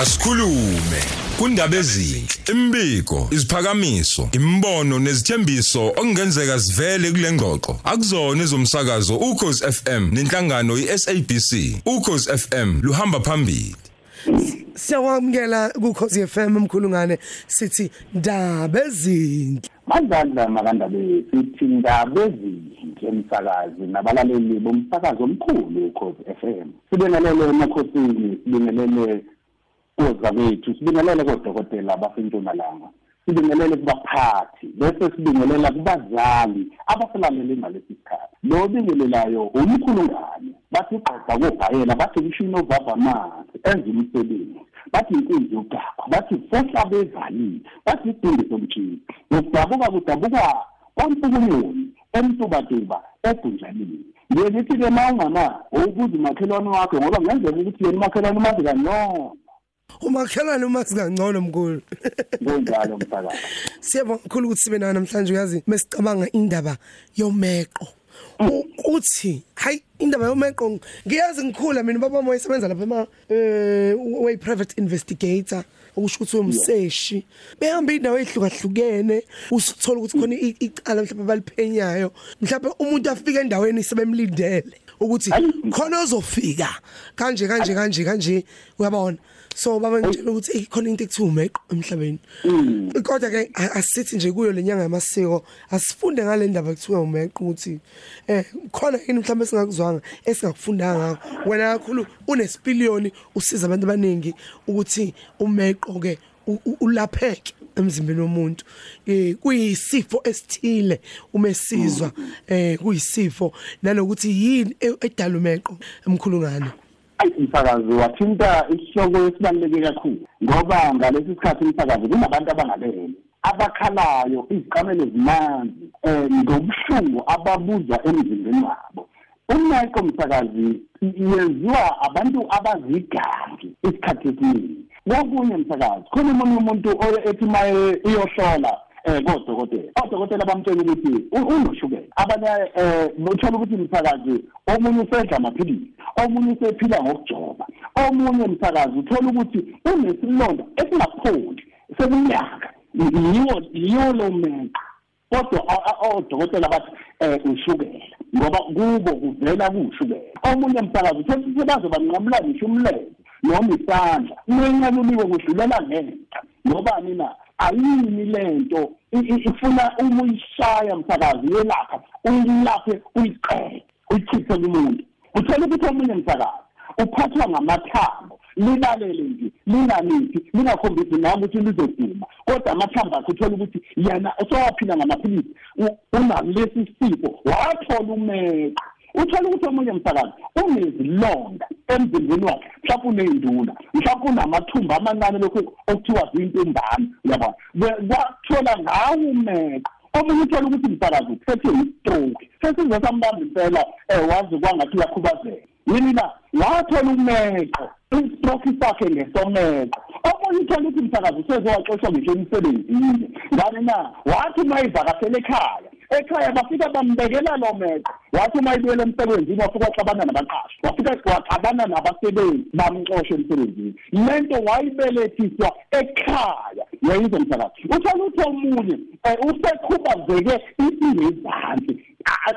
asikhulume. Kundaba ezinhle imbiko isiphakamiso imbono nezithembiso okungenzeka sivele kule ngxoxo. Akuzona izomsakazo ukhozi FM nenhlangano iSABC ukhozi FM luhamba phambili. Siyakwamukela kuKhosi FM umkhulungane sithi ndaba ezinhle. Madlala makandabe sithi ndaba ezinhle emsakazi nabalaleli bomsakazo omkhulu ukhozi FM sibingelele emakhosini sibingelele ozabethu sibingelele kodokotela basentshonalanga sibingelele kubaphathi bese sibingelela kubazali abasalalele ngalesi sikhathi lo bingelelayo umkhulungane bathi gqoqa kobhayela bathi umshini ovava amanzi enza umsebenzi bathi inkunzi yogaba bathi fohla bevalile bathi idingi somtshini ukudabuka kudabuka kwampukunyoni emtubatuba ebhunjanini ngenithi-ke ma ungama ukuze umakhelwane wakho ngoba kungenzeka ukuthi yena umakhelwane umazi kangcono umakhelwane uma singangcono mkhulu. Kunjalo msakazi. Siyabonga kakhulu ukuthi sibe nayo namhlanje uyazi mesicabanga indaba yomeqo. Uthi hayi indaba yomeqo ngiyazi ngikhula mina baba moya isebenza lapha ema eh way private investigator okusho ukuthi umseshi. Behamba indawo ehlukahlukene usithola ukuthi khona icala mhlawumbe baliphenyayo mhlawumbe umuntu afika endaweni sebemlindele. Ukuthi khona ozofika. Kanje kanje kanje kanje. Uyabona? So baba ngitshela ukuthi khona into ekuthiwa umeqo emhlabeni. Kodwa ke asithi nje kuyo lenyanga yamasiko asifunde ngale ndaba ekuthiwa umeqo ukuthi eh khona yini mhlawumbe singakuzwanga esingakufundanga? Ngakho wena kakhulu unesipiliyoni usiza abantu abaningi ukuthi umeqo ke ulapheke. Emzimbeni womuntu. Eh kuyisifo esithile umesizwa eh kuyisifo nalokuthi yini edala umeqo emkhulungane umsakazi wathinta isihloko esibaluleke kakhulu ngoba ngalesi sikhathi umsakazi kunabantu abangalele abakhalayo iziqamelo zimanzi um ngobuhlungu ababuzwa emzimbeni wabo. Umeqo msakazi yenziwa abantu abazigangi isikhathi esiningi. Kokunye msakazi khona omunye umuntu ethi ma iyohlola eh kodokotela. Odokotela bamtshela ukuthi unoshukela. Abanye eh uthola ukuthi msakazi omunye usedla amaphilisi omunye usephila ngokujoba omunye msakazi uthola ukuthi unesilonda esingapholi seminyaka. Yiwo yiwo lo menqa kodwa odokotela bathi eh ushukela. Ngoba kubo kuvela kushukela omunye msakazi uthola ukuthi baze banqamula ngisho umlenze noma isandla. Umenyaluliwe kudlulela ngenta ngoba mina ayini lento ifuna uma uyishaya msakazi yelapha uyilaphe uyiqede uyichithe kumuntu. Uthola ukuthi omunye msakazi uphathwa ngamathambo lilalele nje linganithi lingakhombisi nawe ukuthi lizoduma kodwa amathambo akhe uthola ukuthi yena sowaphila ngamaphilisi unalesi sifo wathola umeqo uthola ukuthi omunye msakazi unezilonda emzimbeni wakhe mhlawumbe uney'nduna mhlawumbe unamathumba amancane lokhu okuthiwa zintumbane uyabona? Kwathola ngawo umeqo omunye uthola ukuthi msakazi uphethwe yi-stroke sesize sambamba impela um wazi kwangathi uyakhubazeka. Yini na? Wathola umeqo istroke sakhe ngesomeqo omunye uthola ukuthi msakazi usezowaxoshwa ngisho emsebenzini ngani na? Wathi uma ivakashele ekhaya ekhaya bafika bambekela lo meqo. Wathi uma ibuyela emsebenzini wafika waxabana nabaqashi. Wafika waxabana nabasebenzi bamxosha emsebenzini. Lento wayibelethiswa ekhaya. Yayizwa msakazi uthola ukuthi omunye um usekhubazeke isingezansi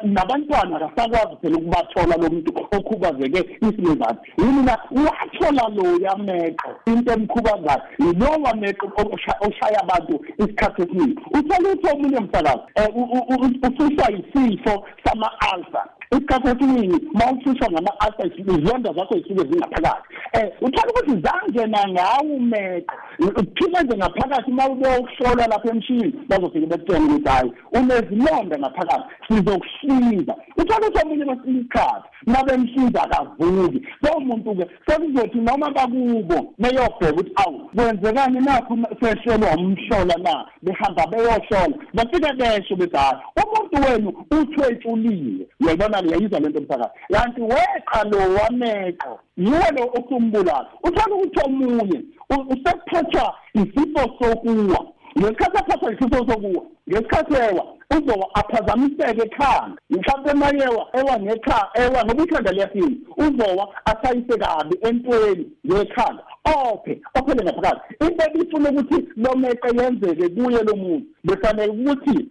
nabantwana akasakwazi phela ukubathola lo muntu okhubazeke isingezansi yini na wathola loya meqo into emkhubazayo yilowa meqo oshaya abantu isikhathi esiningi. Uthola ukuthi omunye msakazi um ususwa yisifo sama-alsa isikhathi esiningi ma ususwa ngama-alsa izilonda zakho zisuke zingaphakathi. Um uthola ukuthi zangena ngawo umeqo phileze ngaphakathi ma uyokuhlolwa lapha emshini bazofike bekutshela ukuthi hhayi unezilonda ngaphakathi sizokuhlinza. Uthola ukuthi omunye kwesinye isikhathi ma bemhlinza akavuki. Lowo muntu-ke sekuzothi noma bakubo beyobheka ukuthi awu kwenzekani nakho sehlelwa umhlola na? Behamba beyohlola bafike besho bethi hhayi umuntu wenu uthwetshuliwe uyayibona yayizwa lento msakazi kanti weqa lo wameqo yiwo lo okumbulala uthola ukuthi omunye usephathwa isifo sokuwa. Ngesikhathi aphathwa isifo sokuwa ngesikhathi ewa uzowa aphazamiseke ekhanda. Mhlawumbe mayewa ewa ngekha ewa ngoba ikhanda liyasini uzowa asayise kabi entweni ngekhanda ophe ophele ngaphakathi. Into ebifuna ukuthi lo meqe yenzeke kuye lo muntu befanele ukuthi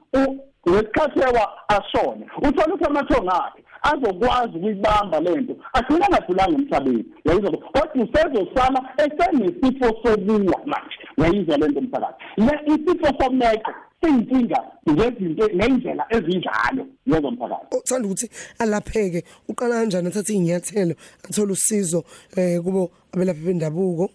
ngesikhathi ewa ashone. Uthola ukuthi amathongo akhe azokwazi ukuyibamba lento agcina angadlulanga emhlabeni yayizwa kodwa usezosala esenesifo sokuwa manje. Yayizwa lento emphakathi le isifo someqo siyinkinga ngezinto ngendlela ezinjalo. Yezomphakathi uthanda ukuthi alapheke. Uqala kanjani athathe inyathelo athola usizo eh kubo abelaphi bendabuko?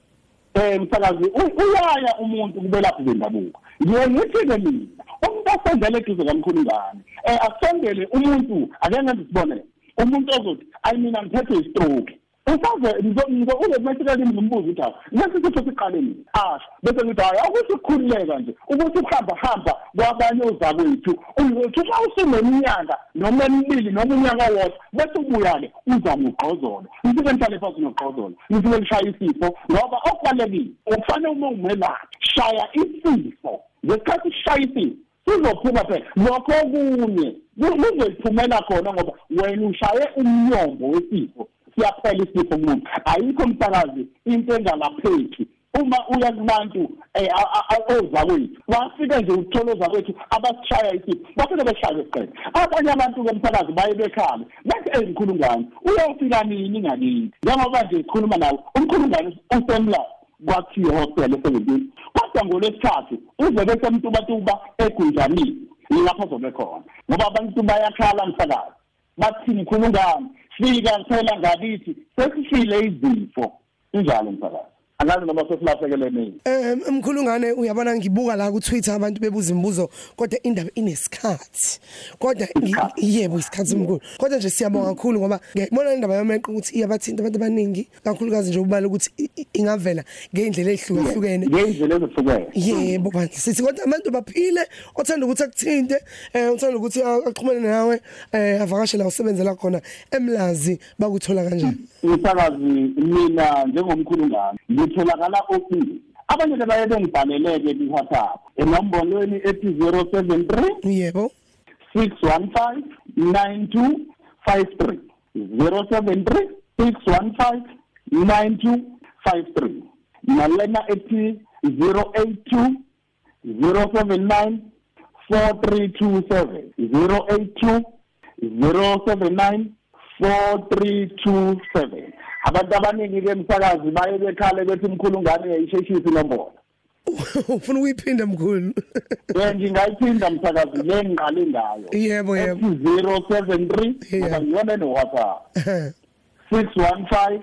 Eh msakazi uyaya umuntu kubelaphi bendabuko. Ngiye ngithi ke mina umuntu osendele eduze kamkhulungane eh asondele umuntu ake ngenze sibone umuntu ozothi ayi mina ngiphethe istroke usaze ngizo ube mesika kimi ngimbuza ukuthi hayi lesi sitho siqale nini? Asho bese ngithi hayi akuthi ukukhululeka nje ukuthi uhamba hamba kwabanye ozakwethu. Uyothi xa usuneminyaka noma emibili noma unyaka wodwa bese ubuya-ke uza ngugqozolo ngifike nihlale phansi nogqozolo ngifike lishaya isifo ngoba okubalulekile ukufanele uma ungumelaphi shaya isifo. Ngesikhathi sishaya isifo sizophuma phela. Lokho okunye kuzoyiphumela khona ngoba wena ushaye umnyombo wesifo. Siyaphela isifo kumuntu. Ayikho umsakazi into engalapheki. Uma uya kubantu ozakwethu wafika nje uthola ozakwethu abasishaya isifo bafike beshaye isiqele abanye abantu-ke msakazi baye bekhala bathi ezikhulungane uyofika nini ngakithi njengoba nje ikhuluma nawe umkhulungane usemla kwathiwa hospital esebenzini kodwa ngolwesithathu uze besemtubatuba egunjanini yilapho zobe khona. Ngoba abantu bayakhala msakazi bathini khulungane fika phela ngakithi sesifile izifo. Injalo msakazi. Angazi noma sesilahlekelene Eh mkhulungane uyabona ngibuka la ku Twitter abantu bebuza imibuzo kodwa indaba inesikhathi. Kodwa yebo isikhathi omkhulu kodwa nje siyabonga kakhulu ngoba ngiyabona indaba yomeqo ukuthi iyabathinta abantu abaningi kakhulukazi nje ubala ukuthi ingavela ngeindlela ezihlukahlukene ngeindlela ezihlukene. Yebo bandla sithi kodwa abantu baphile othanda ukuthi akuthinte eh uthanda ukuthi axhumane nawe eh avakashe la usebenzela khona emlazi bakuthola kanjani. Umsakazi mina njengomkhulungane ngitholakala office abanye ke baye bengibhaleleke ku-whatsapp enombolweni ethi 073 yebo. 615 9253 073 615 9253 nalena ethi 082 079 4327 082 079 4327 abantu abaningi ke emsakazi baye bekhale bethi umkhulungane yayisheshisi inombolo. Ufuna ukuyiphinda mkhulu? Eh ngingayiphinda msakazi le ngiqale ngayo. Yebo yebo. 073 Yeah. ngoba ngiyona no WhatsApp 615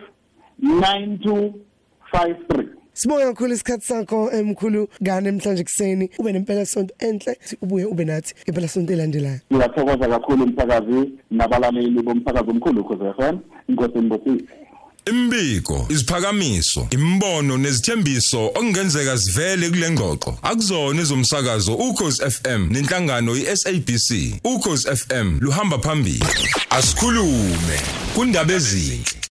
9253 Sibonga kakhulu isikhathi sakho emkhulu ngane namhlanje kuseni ube nempela sonto enhle ubuye ube nathi impela sonto elandelayo ngiyathokoza kakhulu umsakazi nabalaleli bomsakazi omkhulu ukhoze FM inkosi mbosisi Imbiko, isiphakamiso, imbono nezithembiso okungenzeka sivele kule ngxoxo. Akuzona ezomsakazo ukhozi FM nenhlangano iSABC. Ukhozi FM luhamba phambili. Asikhulume kundaba ezinhle.